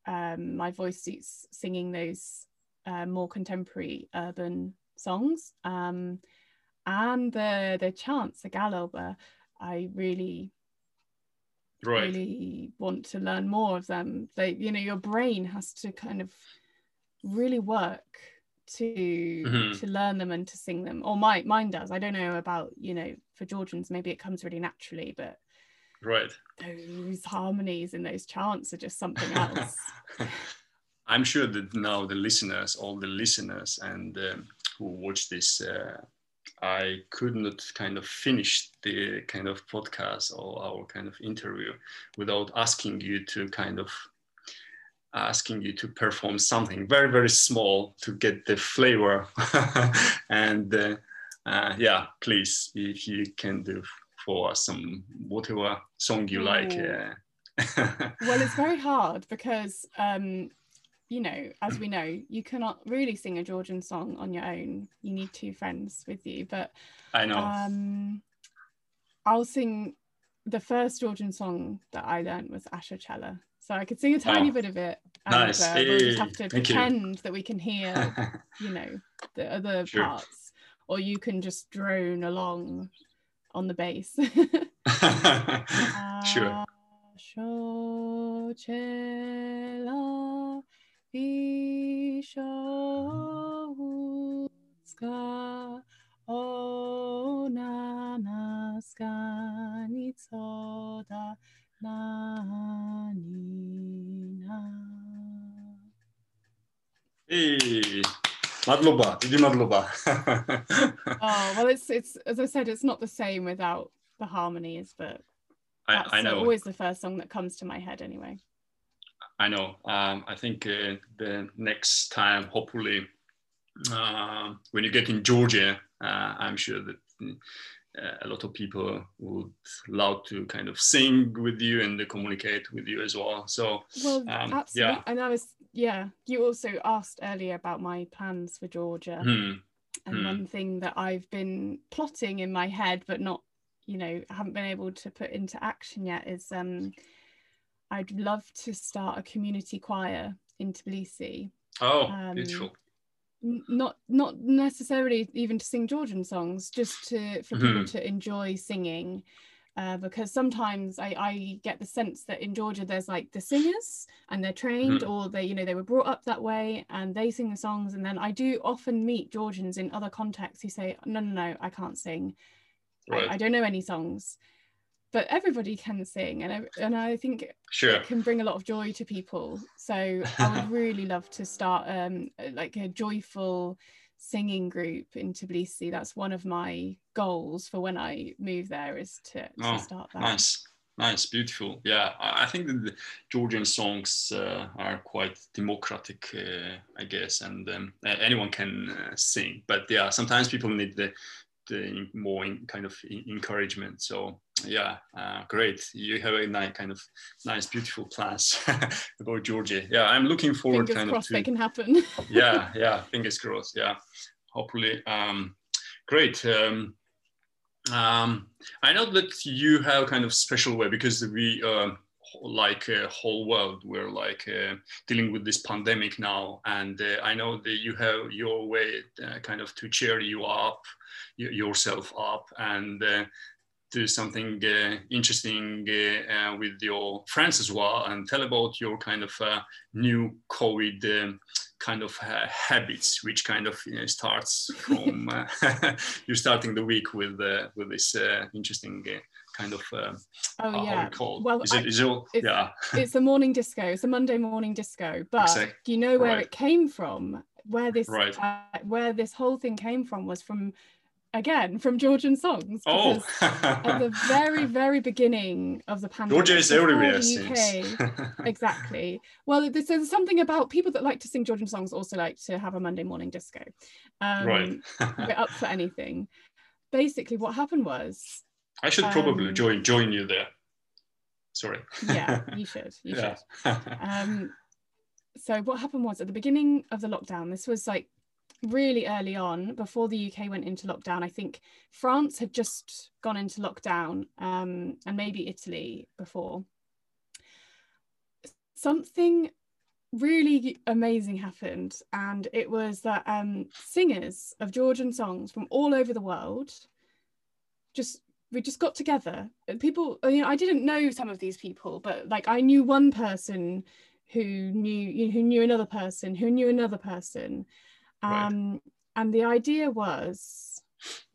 Speaker 2: um, my voice suits singing those uh, more contemporary urban songs. Um, and the the chants, the galoba, I really right. really want to learn more of them. They, you know, your brain has to kind of really work to mm-hmm. to learn them and to sing them or my mine does. I don't know about you know for georgians maybe it comes really naturally but
Speaker 1: right.
Speaker 2: those harmonies and those chants are just something else.
Speaker 1: I'm sure that now the listeners all the listeners and um, who watch this uh, i could not kind of finish the kind of podcast or our kind of interview without asking you to kind of asking you to perform something very very small to get the flavor. And uh, uh, yeah please if you can do for some whatever song you like uh.
Speaker 2: well it's very hard because um, you know as we know you cannot really sing a georgian song on your own. You need two friends with you but
Speaker 1: i know. um,
Speaker 2: i'll sing the first georgian song that i learned was Asho Chela so I could sing a tiny oh, bit of it.
Speaker 1: And, nice.
Speaker 2: Uh, we'll just have to Thank pretend you. that we can hear, you know, the other sure. parts. Or you can just drone along on the bass.
Speaker 1: sure. Hey. Madloba, Didi Madloba.
Speaker 2: oh well, it's it's as I said, it's not the same without the harmonies, but
Speaker 1: I, I know.
Speaker 2: Always the first song that comes to my head, anyway.
Speaker 1: I know. Um, I think uh, the next time, hopefully, uh, when you get in Georgia, uh, I'm sure that a lot of people would love to kind of sing with you and communicate with you as well. So,
Speaker 2: well, um, absolutely. Yeah. And I was, yeah, you also asked earlier about my plans for Georgia.
Speaker 1: Hmm.
Speaker 2: And hmm. one thing that I've been plotting in my head, but not, you know, haven't been able to put into action yet is um, I'd love to start a community choir in Tbilisi.
Speaker 1: Oh, um, beautiful
Speaker 2: not not necessarily even to sing Georgian songs, just to for mm-hmm. people to enjoy singing. Uh, because sometimes I, I get the sense that in Georgia there's like the singers and they're trained mm-hmm. or they you know they were brought up that way and they sing the songs and then I do often meet Georgians in other contexts who say no no no I can't sing right. I, I don't know any songs but everybody can sing and I, and I think
Speaker 1: sure.
Speaker 2: it can bring a lot of joy to people. So I would really love to start um like a joyful singing group in Tbilisi. That's one of my goals for when I move there is to, to oh, start that.
Speaker 1: nice. Nice. Beautiful. Yeah I think that the Georgian songs uh, are quite democratic uh, I guess and um, anyone can uh, sing. But yeah sometimes people need the the more kind of encouragement. So yeah, uh, great. You have a nice kind of nice, beautiful plans about Georgia. Yeah, I'm looking forward.
Speaker 2: Fingers
Speaker 1: kind
Speaker 2: crossed
Speaker 1: of to,
Speaker 2: they can happen.
Speaker 1: yeah, yeah. Fingers crossed. Yeah, hopefully. Um, great. Um, um, I know that you have kind of special way because we. Uh, like a uh, whole world we're like uh, dealing with this pandemic now and uh, i know that you have your way uh, kind of to cheer you up yourself up and uh, do something uh, interesting uh, uh, with your friends as well and tell about your kind of uh, new covid um, kind of uh, habits which kind of you know, starts from you're starting the week with with this interesting kind of um,
Speaker 2: oh yeah
Speaker 1: well is it, is it,
Speaker 2: it's,
Speaker 1: yeah
Speaker 2: it's a morning disco it's a monday morning disco but exactly. you know where right. it came from where this
Speaker 1: right.
Speaker 2: where this whole thing came from was from again from Georgian songs.
Speaker 1: Oh,
Speaker 2: at the very, very beginning of the pandemic,
Speaker 1: Georgia is everywhere.
Speaker 2: UK, exactly. Well, there's, there's, something about people that like to sing Georgian songs also like to have a Monday morning disco. Um,
Speaker 1: right,
Speaker 2: we're up for anything. Basically, what happened was.
Speaker 1: I should probably um, join join you there. Sorry.
Speaker 2: yeah, you should. You yeah. should. Um, so what happened was at the beginning of the lockdown, this was like really early on, before the UK went into lockdown, I think France had just gone into lockdown um, and maybe Italy before. Something really amazing happened, and it was that um, singers of Georgian songs from all over the world just we just got together people you know i didn't know some of these people but like i knew one person who knew who knew another person who knew another person um, right. And the idea was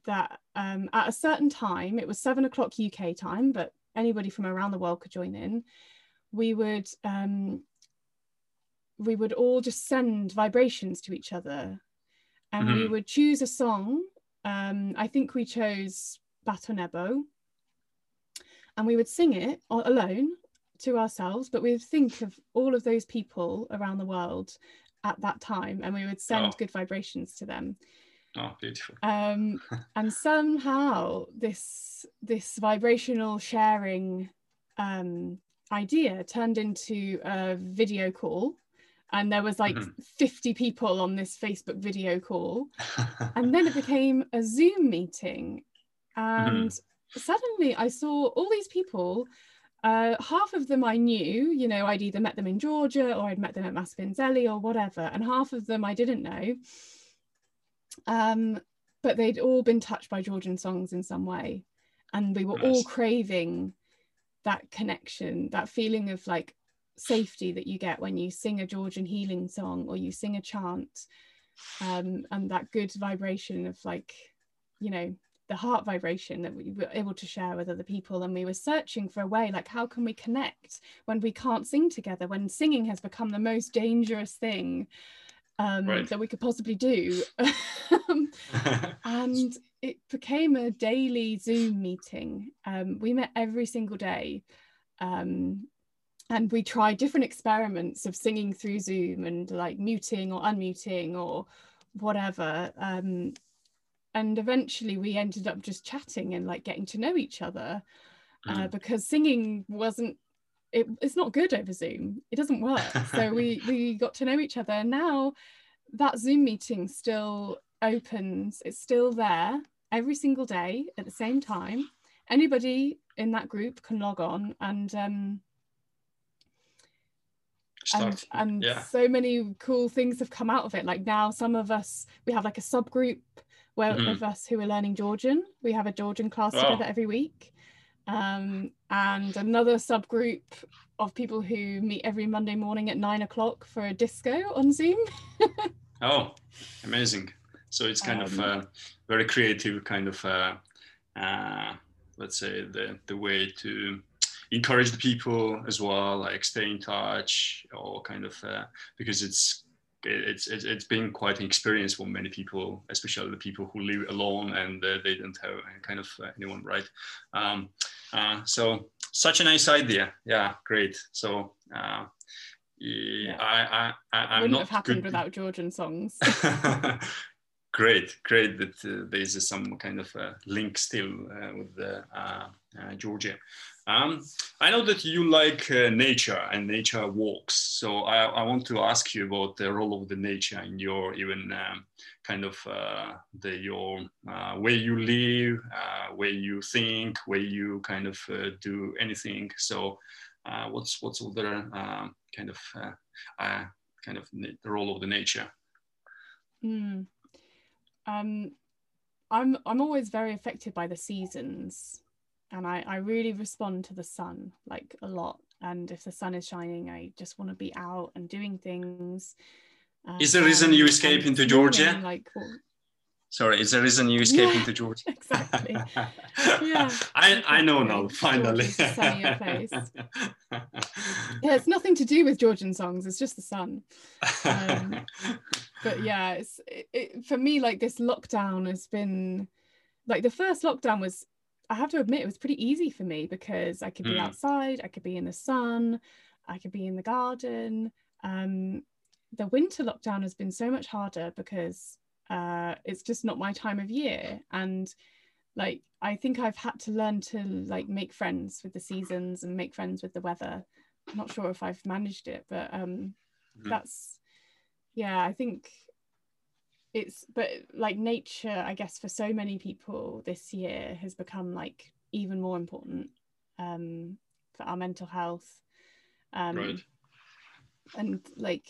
Speaker 2: that um, at a certain time, it was seven o'clock UK time, but anybody from around the world could join in. We would um, we would all just send vibrations to each other, and mm-hmm. we would choose a song. Um, I think we chose Batonebo, and we would sing it alone to ourselves, but we'd think of all of those people around the world at that time and we would send oh. good vibrations to them
Speaker 1: oh beautiful
Speaker 2: um, and somehow this this vibrational sharing um, idea turned into a video call and there was like mm-hmm. 50 people on this facebook video call and then it became a zoom meeting and mm-hmm. suddenly i saw all these people uh, half of them I knew, you know, I'd either met them in Georgia or I'd met them at Maspindzeli or whatever, and half of them I didn't know. Um, but they'd all been touched by Georgian songs in some way, and we were nice. all craving that connection, that feeling of like safety that you get when you sing a Georgian healing song or you sing a chant, um, and that good vibration of like, you know, the heart vibration that we were able to share with other people and we were searching for a way like how can we connect when we can't sing together when singing has become the most dangerous thing um,
Speaker 1: Right.
Speaker 2: that we could possibly do. and it became a daily Zoom meeting. Um, we met every single day. Um, and we tried different experiments of singing through Zoom and like muting or unmuting or whatever. Um, and eventually we ended up just chatting and like getting to know each other uh,
Speaker 1: Mm.
Speaker 2: because singing wasn't it, it's not good over zoom. It doesn't work. So we we got to know each other. And now that zoom meeting still opens it's still there every single day at the same time. Anybody in that group can log on and um and, and
Speaker 1: yeah.
Speaker 2: so many cool things have come out of it. Like now some of us we have like a subgroup where
Speaker 1: Mhm.
Speaker 2: of us who are learning georgian we have a georgian class
Speaker 1: Wow.
Speaker 2: together every week um, and another subgroup of people who meet every monday morning at nine o'clock for a disco on zoom
Speaker 1: Oh, amazing. So it's kind of
Speaker 2: Um,
Speaker 1: uh, very creative kind of, uh, uh, let's say, the, the way to encourage the people as well, like stay in touch or kind of, uh, because it's, it's, it's, it's been quite an experience for many people, especially the people who live alone and uh, they don't have kind of uh, anyone, right? Um, uh, so such a nice idea. Yeah, great. So, uh, yeah, I, I, I, I'm
Speaker 2: wouldn't
Speaker 1: not
Speaker 2: have happened
Speaker 1: good.
Speaker 2: without georgian songs
Speaker 1: great, great that uh, there's some kind of link still uh, with uh, uh, Georgia. Um, I know that you like nature and nature walks, so I, I want to ask you about the role of the nature in your even um, kind of the your way you live, way you think, way you kind of do anything. So, what's what's other um, kind of kind of the role of the nature?
Speaker 2: Mm. Um, I'm I'm always very affected by the seasons, and I I really respond to the sun like a lot. And if the sun is shining, I just want to be out and doing things.
Speaker 1: Is the reason you
Speaker 2: Um,
Speaker 1: escape into Georgia?
Speaker 2: Like well,
Speaker 1: Sorry, is the reason you escape
Speaker 2: Yeah,
Speaker 1: into Georgia?
Speaker 2: exactly. Yeah,
Speaker 1: I, I know now, finally.
Speaker 2: Sunnier place. yeah, it's nothing to do with Georgian songs. It's just the sun. Um, but yeah it's it, it, for me like this lockdown has been like the first lockdown was i have to admit it was pretty easy for me because i could be
Speaker 1: Mm.
Speaker 2: outside i could be in the sun i could be in the garden um the winter lockdown has been so much harder because uh it's just not my time of year and like i think i've had to learn to like make friends with the seasons and make friends with the weather i'm not sure if i've managed it but um
Speaker 1: Mhm.
Speaker 2: that's yeah i think it's but like nature i guess for so many people this year has become like even more important um for our mental health um
Speaker 1: right.
Speaker 2: and like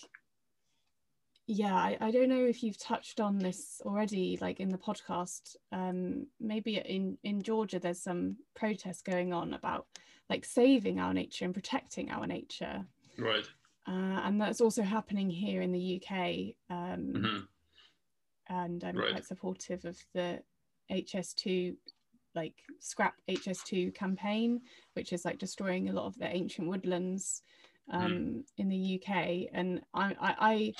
Speaker 2: yeah I, I don't know if you've touched on this already like in the podcast um maybe in in georgia there's some protests going on about like saving our nature and protecting our nature
Speaker 1: Right.
Speaker 2: Uh, and that's also happening here in the uk um
Speaker 1: Mhm.
Speaker 2: and i'm
Speaker 1: Right.
Speaker 2: quite supportive of the hs2 like scrap hs2 campaign which is like destroying a lot of the ancient woodlands um, in the uk and i i, I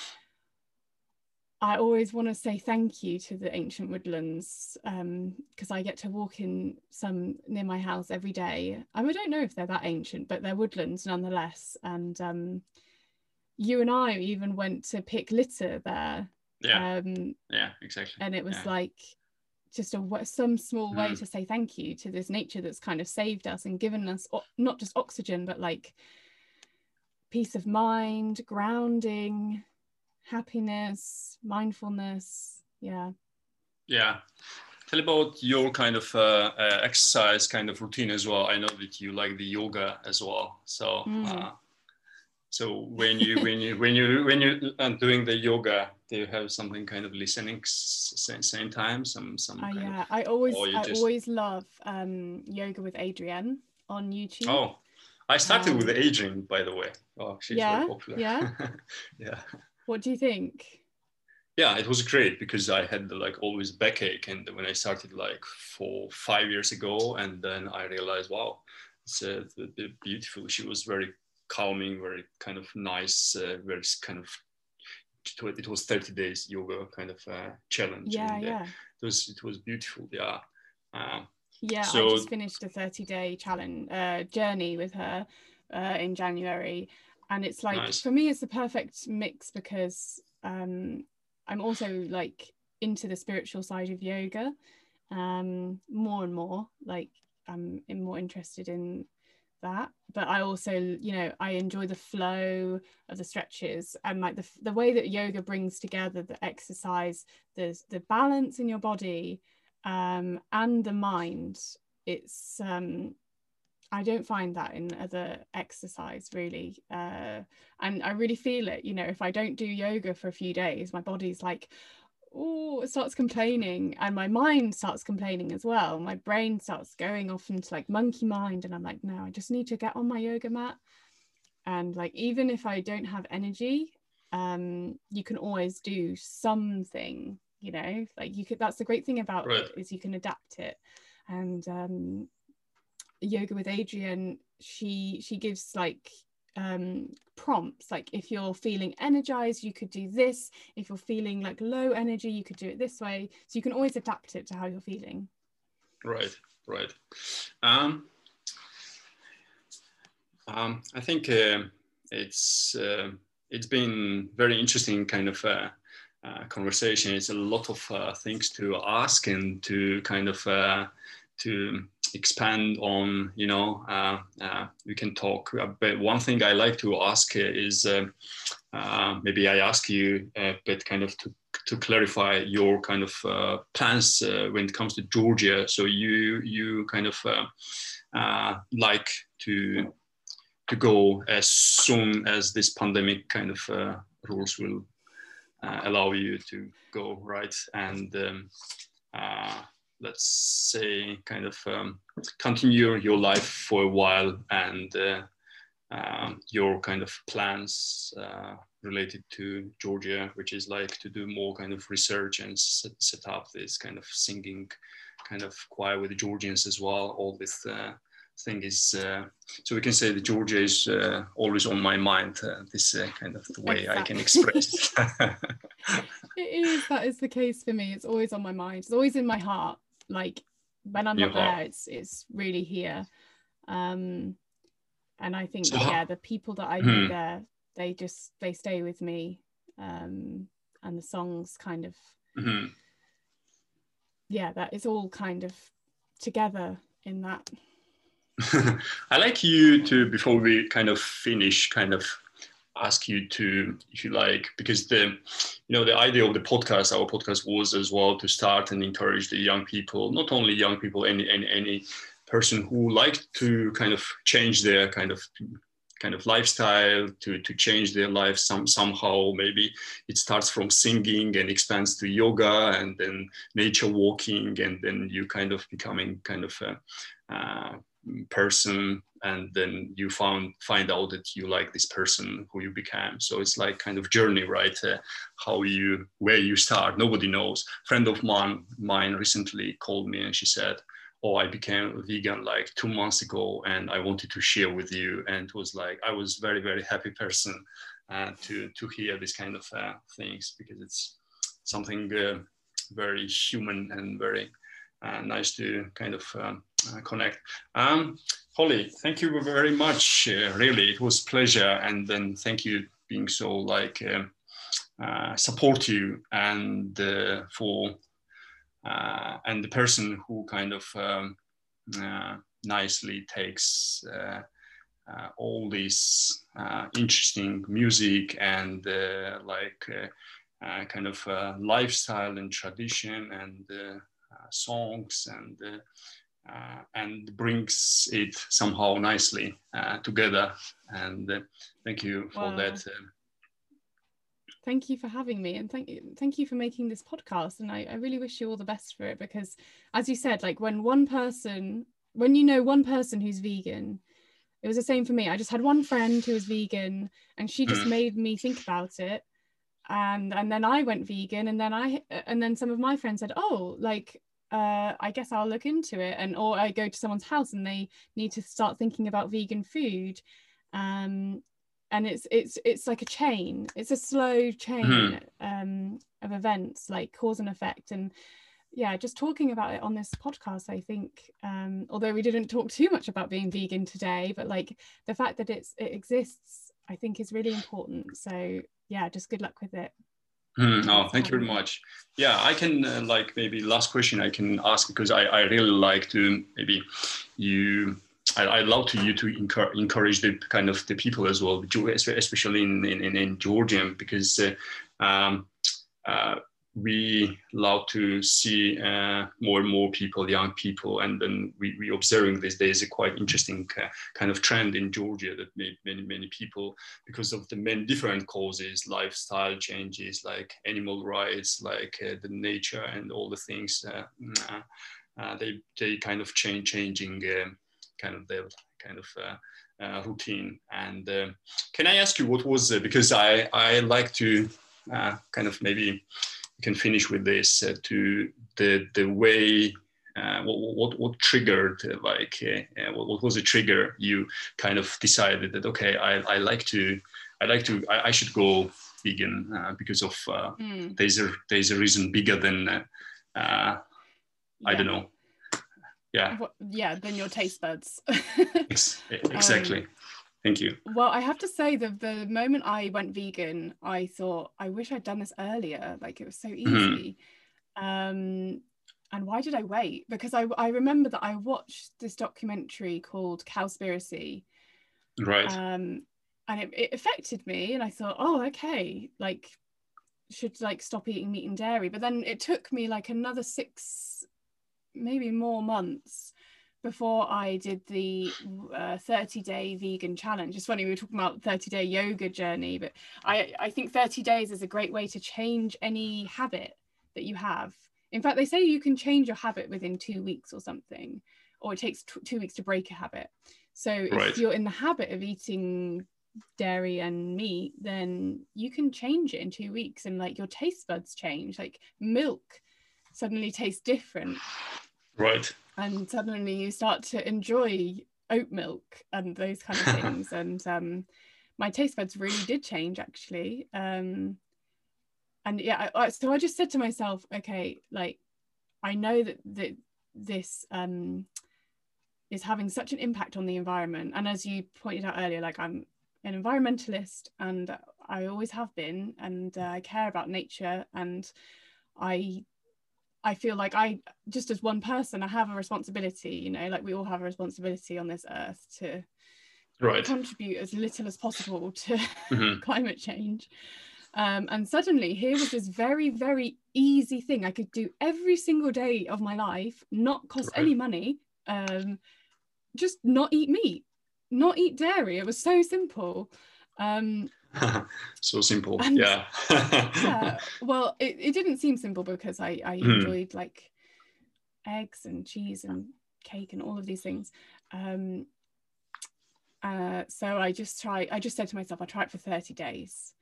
Speaker 2: I always want to say thank you to the ancient woodlands because I get to walk in some near my house every day. I, I don't know if they're that ancient, but they're woodlands nonetheless. And um, you and I even went to pick litter there,
Speaker 1: Yeah.
Speaker 2: um,
Speaker 1: yeah. Exactly.
Speaker 2: and it was
Speaker 1: Yeah.
Speaker 2: like just a some small way
Speaker 1: Mm.
Speaker 2: to say thank you to this nature that's kind of saved us and given us o- not just oxygen, but like peace of mind, grounding, happiness, mindfulness. Yeah.
Speaker 1: Yeah. Tell about your kind of uh, uh, exercise kind of routine as well. I know that you like the yoga as well. So,
Speaker 2: Mm.
Speaker 1: uh, so when you when you when you when you are doing the yoga, do you have something kind of listening same, same time? Some some
Speaker 2: Uh, yeah. I always I
Speaker 1: just-
Speaker 2: always love um, yoga with Adriene on YouTube.
Speaker 1: oh. I started with Adriene by the way. Oh, she's
Speaker 2: yeah,
Speaker 1: very popular.
Speaker 2: yeah.
Speaker 1: yeah.
Speaker 2: What do you think?
Speaker 1: yeah it was great because i had like always backache and when i started like four five years ago and then i realized wow it's uh, the beautiful she was very calming very kind of nice uh, very kind of it was 30 days yoga kind of uh, challenge.
Speaker 2: Yeah,
Speaker 1: and,
Speaker 2: yeah.
Speaker 1: It was it was beautiful. Yeah. Uh,
Speaker 2: yeah,
Speaker 1: so,
Speaker 2: I just finished a 30 day challenge uh, journey with her uh, in January. And it's like, nice. for me, it's the perfect mix because um, I'm also like into the spiritual side of yoga um, more and more. Like, I'm more interested in that but i also you know i enjoy the flow of the stretches and like the, the way that yoga brings together the exercise the the balance in your body um, and the mind it's um, I don't find that in other exercise really. Uh, and I really feel it, you know, if I don't do yoga for a few days, my body's like, oh, it starts complaining and my mind starts complaining as well. My brain starts going off into like monkey mind. And I'm like, no, I just need to get on my yoga mat. And like, even if I don't have energy, um, you can always do something, you know, like you could, that's the great thing about right. it is you can adapt it. And um, yoga with Adriene, she she gives like um, prompts like if you're feeling energized you could do this. If you're feeling like low energy you could do it this way. So you can always adapt it to how you're feeling.
Speaker 1: Right right. Um, um, i think uh, it's uh, it's been very interesting kind of uh, uh conversation. It's a lot of uh, things to ask and to kind of uh, to expand on, you know, uh, uh, we can talk. But one thing I like to ask is uh, uh maybe I ask you, uh, but kind of to, to clarify your kind of uh, plans when it comes to Georgia. So you you kind of like to to go as soon as this pandemic kind of rules will allow you to go right and. Um, let's say, kind of um, continue your life for a while and uh, um, your kind of plans uh, related to Georgia, which is like to do more kind of research and set, set up this kind of singing kind of choir with the Georgians as well. All this uh, thing is, uh, so we can say that Georgia is uh, always on my mind. Uh, this kind of the way exactly. I can express
Speaker 2: it. it is. That is the case for me. It's always on my mind. It's always in my heart like when I'm not there, it's it's really here. Um, and I think so, yeah, the people that I meet hmm. there, they just they stay with me, um, and the songs kind of mm-hmm. yeah, that is all kind of together in that.
Speaker 1: I like you to before we kind of finish, kind of ask you to, if you like, because the, you know, the idea of the podcast, our podcast was as well to start and encourage the young people, not only young people, any any any person who like to kind of change their kind of kind of lifestyle to to change their life some somehow. Maybe it starts from singing and expands to yoga and then nature walking and then you kind of becoming kind of a, uh, person and then you found find out that you like this person who you became. So it's like kind of journey right? Uh, how you where you start. Nobody knows. Friend of mine mine recently called me and she said oh i became vegan like two months ago and i wanted to share with you. And it was like i was very very happy person uh, to to hear this kind of uh, things because it's something uh, very human and very uh, nice to kind of um, connect. Um, Holly, thank you very much. Uh, really, it was pleasure, and then thank you being so like um, uh, support you and uh, for uh, and the person who kind of um, uh, nicely takes all this interesting music and like kind of lifestyle and tradition and songs and uh, and brings it somehow nicely uh, together. And uh, thank you for wow. that.
Speaker 2: Thank you for having me, and thank you, thank you for making this podcast. And I, I really wish you all the best for it because, as you said, like when one person, when you know one person who's vegan, it was the same for me. I just had one friend who was vegan, and she just mm. made me think about it and and then I went vegan and then I and then some of my friends said oh like uh, I guess I'll look into it. And or I go to someone's house and they need to start thinking about vegan food. Um, and it's it's it's like a chain it's a slow chain mm-hmm. um, of events like cause and effect and yeah just talking about it on this podcast i think um, although we didn't talk too much about being vegan today but like the fact that it's it exists i think is really important so yeah just good luck with it
Speaker 1: Mm, oh, thank you very much. Yeah, I can uh, like maybe last question I can ask because I, I really like to maybe you I, I love to you to encourage, encourage the kind of the people as well, especially in in, in Georgia because uh, um, uh, we love to see uh, more and more people, young people, and then we, we observing these days a quite interesting uh, kind of trend in Georgia that made many, many people, because of the many different causes, lifestyle changes, like animal rights, like uh, the nature and all the things, uh, mm, uh, they, they kind of change, changing um, kind of their kind of uh, routine. And can I ask you what was, because I, I like to kind of maybe can finish with this uh, to the the way uh, what, what, what triggered uh, like uh, what, what, was the trigger you kind of decided that okay I, I like to I like to I, I should go vegan uh, because of mm. there's a there's a reason bigger than I yeah. don't know yeah
Speaker 2: yeah than your taste buds
Speaker 1: exactly um, Thank you.
Speaker 2: Well, I have to say that the moment I went vegan, I thought, I wish I'd done this earlier. Like it was so mm-hmm. easy. Mm-hmm. Um, and why did I wait? Because I, I remember that I watched this documentary called Cowspiracy.
Speaker 1: Right.
Speaker 2: Um, and it, it affected me. And I thought, oh, okay, like, should like stop eating meat and dairy. But then it took me like another six, maybe more months before I did the uh, 30 day vegan challenge. It's funny, we were talking about 30 day yoga journey, but I, I think 30 days is a great way to change any habit that you have. In fact, they say you can change your habit within two weeks or something, or it takes t- two weeks to break a habit. So right. if you're in the habit of eating dairy and meat, then you can change it in two weeks and like your taste buds change. Like milk suddenly tastes different.
Speaker 1: Right
Speaker 2: and suddenly you start to enjoy oat milk and those kind of things. And um, my taste buds really did change actually. Um, and yeah I, I, so i just said to myself okay like i know that, that this um, is having such an impact on the environment. And as you pointed out earlier like i'm an environmentalist and i always have been and uh, i care about nature. And i I feel like I just as one person I have a responsibility you know like we all have a responsibility on this earth to
Speaker 1: right.
Speaker 2: contribute as little as possible to mm-hmm. climate change um, and suddenly here was this very very easy thing I could do every single day of my life not cost right. any money um, just not eat meat not eat dairy it was so simple um,
Speaker 1: so simple and, yeah
Speaker 2: yeah well it, it didn't seem simple because i i mm. enjoyed like eggs and cheese and cake and all of these things um uh so i just try i just said to myself I'll try it for 30 days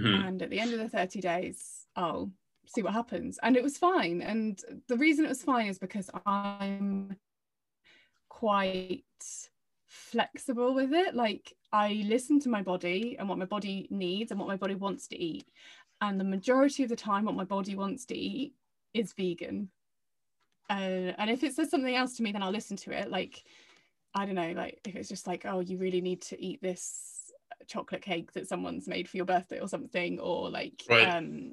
Speaker 2: mm. and at the end of the 30 days i'll see what happens and it was fine and the reason it was fine is because i'm quite flexible with it. Like I listen to my body and what my body needs and what my body wants to eat. And the majority of the time, what my body wants to eat is vegan. Uh, and if it says something else to me, then I'll listen to it. Like, I don't know, like if it's just like, oh, you really need to eat this chocolate cake that someone's made for your birthday or something, or like, right. um,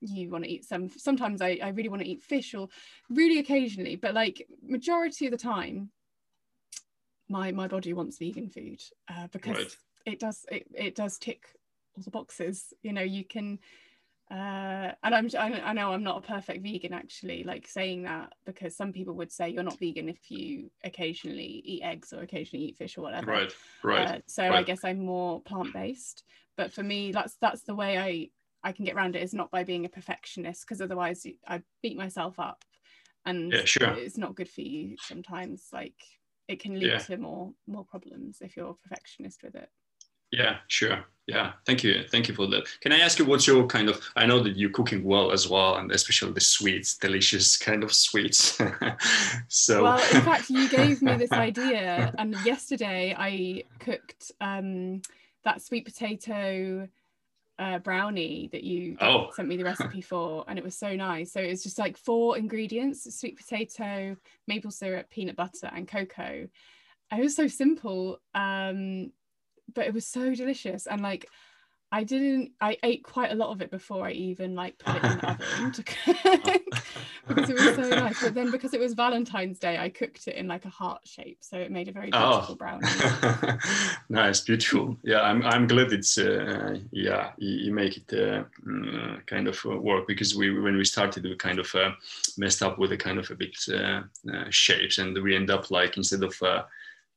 Speaker 2: you want to eat some sometimes I, I really want to eat fish or really occasionally but like majority of the time my my body wants vegan food uh, because right. it does it, it does tick all the boxes you know you can uh, and I'm I know I'm not a perfect vegan actually like saying that because some people would say you're not vegan if you occasionally eat eggs or occasionally eat fish or whatever
Speaker 1: right right
Speaker 2: uh, so
Speaker 1: right.
Speaker 2: I guess I'm more plant-based but for me that's that's the way I I can get around it is not by being a perfectionist because otherwise I beat myself up and
Speaker 1: yeah, sure.
Speaker 2: it's not good for you sometimes like it can lead yeah. to more more problems if you're a perfectionist with it.
Speaker 1: Yeah sure. Yeah. Thank you. Thank you for that. Can i ask you what's your kind of i know that you're cooking well as well and especially the sweets delicious kind of sweets. So
Speaker 2: well in fact you gave me this idea and yesterday i cooked um that sweet potato uh, brownie that you
Speaker 1: Oh.
Speaker 2: sent me the recipe for, and it was so nice. So it was just like four ingredients: sweet potato, maple syrup, peanut butter, and cocoa. It was so simple, um, but it was so delicious. And like, I didn't. I ate quite a lot of it before I even like put it in the oven to cook because it was so nice. But then because it was Valentine's Day, I cooked it in like a heart shape, so it made a very
Speaker 1: Oh.
Speaker 2: beautiful brownie.
Speaker 1: nice, beautiful. Yeah, I'm I'm glad it's uh, yeah you, you make it uh, mm, kind of uh, work because we when we started we kind of uh, messed up with a kind of a bit uh, uh, shapes and we end up like instead of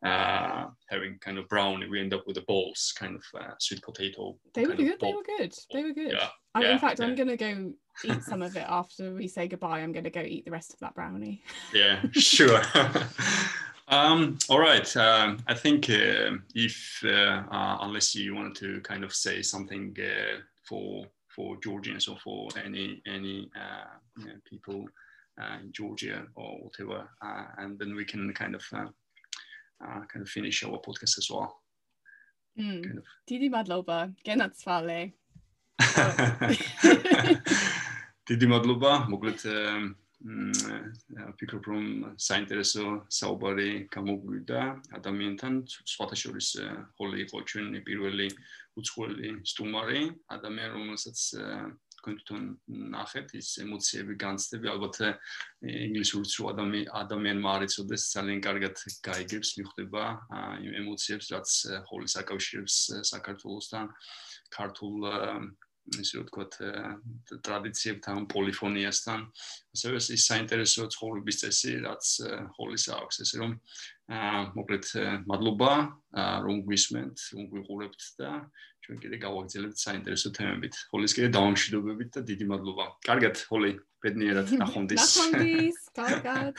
Speaker 1: uh, having kind of brownie we end up with the balls kind of uh, sweet potato.
Speaker 2: They were good. They were good. They were good.
Speaker 1: Yeah,
Speaker 2: I,
Speaker 1: yeah,
Speaker 2: in fact,
Speaker 1: yeah.
Speaker 2: I'm gonna go eat some of it after we say goodbye. I'm gonna go eat the rest of that brownie.
Speaker 1: yeah sure um all right um i think uh, if uh, uh, unless you wanted to kind of say something uh, for for georgians or for any any uh, you know, people uh, in georgia or whatever uh, and then we can kind of uh, uh, kind of finish our podcast as well.
Speaker 2: Mm.
Speaker 1: kind of.
Speaker 2: Didi madloba, genat svale.
Speaker 1: დიდი მადლობა. მოკლედ ფიქრობ რომ საინტერესო საუბარი გამოგვიდა ადამიანთან. სხვათა შორის ხოლე იყო ჩვენი პირველი უცხოელი სტუმარი. ადამიანი რომელსაც თქვენ თვითონ ნახეთ ის ემოციები განცდები ალბათ ინგლისურიც რო ადამი- ადამიანმა არ იცოდეს ძალიან კარგად გაიგებს მიხვდება იმ ემოციებს რაც ხოლის აკავშირებს საქართველოსთან ქართულ ისე რომ ვთქვათ ე, ტრადიციებთან, პოლიფონიასთან, ასევე ის საინტერესო ცხოვრების წესი, რაც ხოლის აქვს, ესე რომ მოკლედ ე, მადლობა, აა, რომ გვისმენთ, რომ გვიყურებთ და ჩვენ კიდე გავაგრძელებთ საინტერესო თემებით. ხოლის კიდე დავამშვიდობებით და დიდი მადლობა. კარგად, ხოლი, ბედნიერად ნახვამდის.
Speaker 2: Nachmandis, Karkat.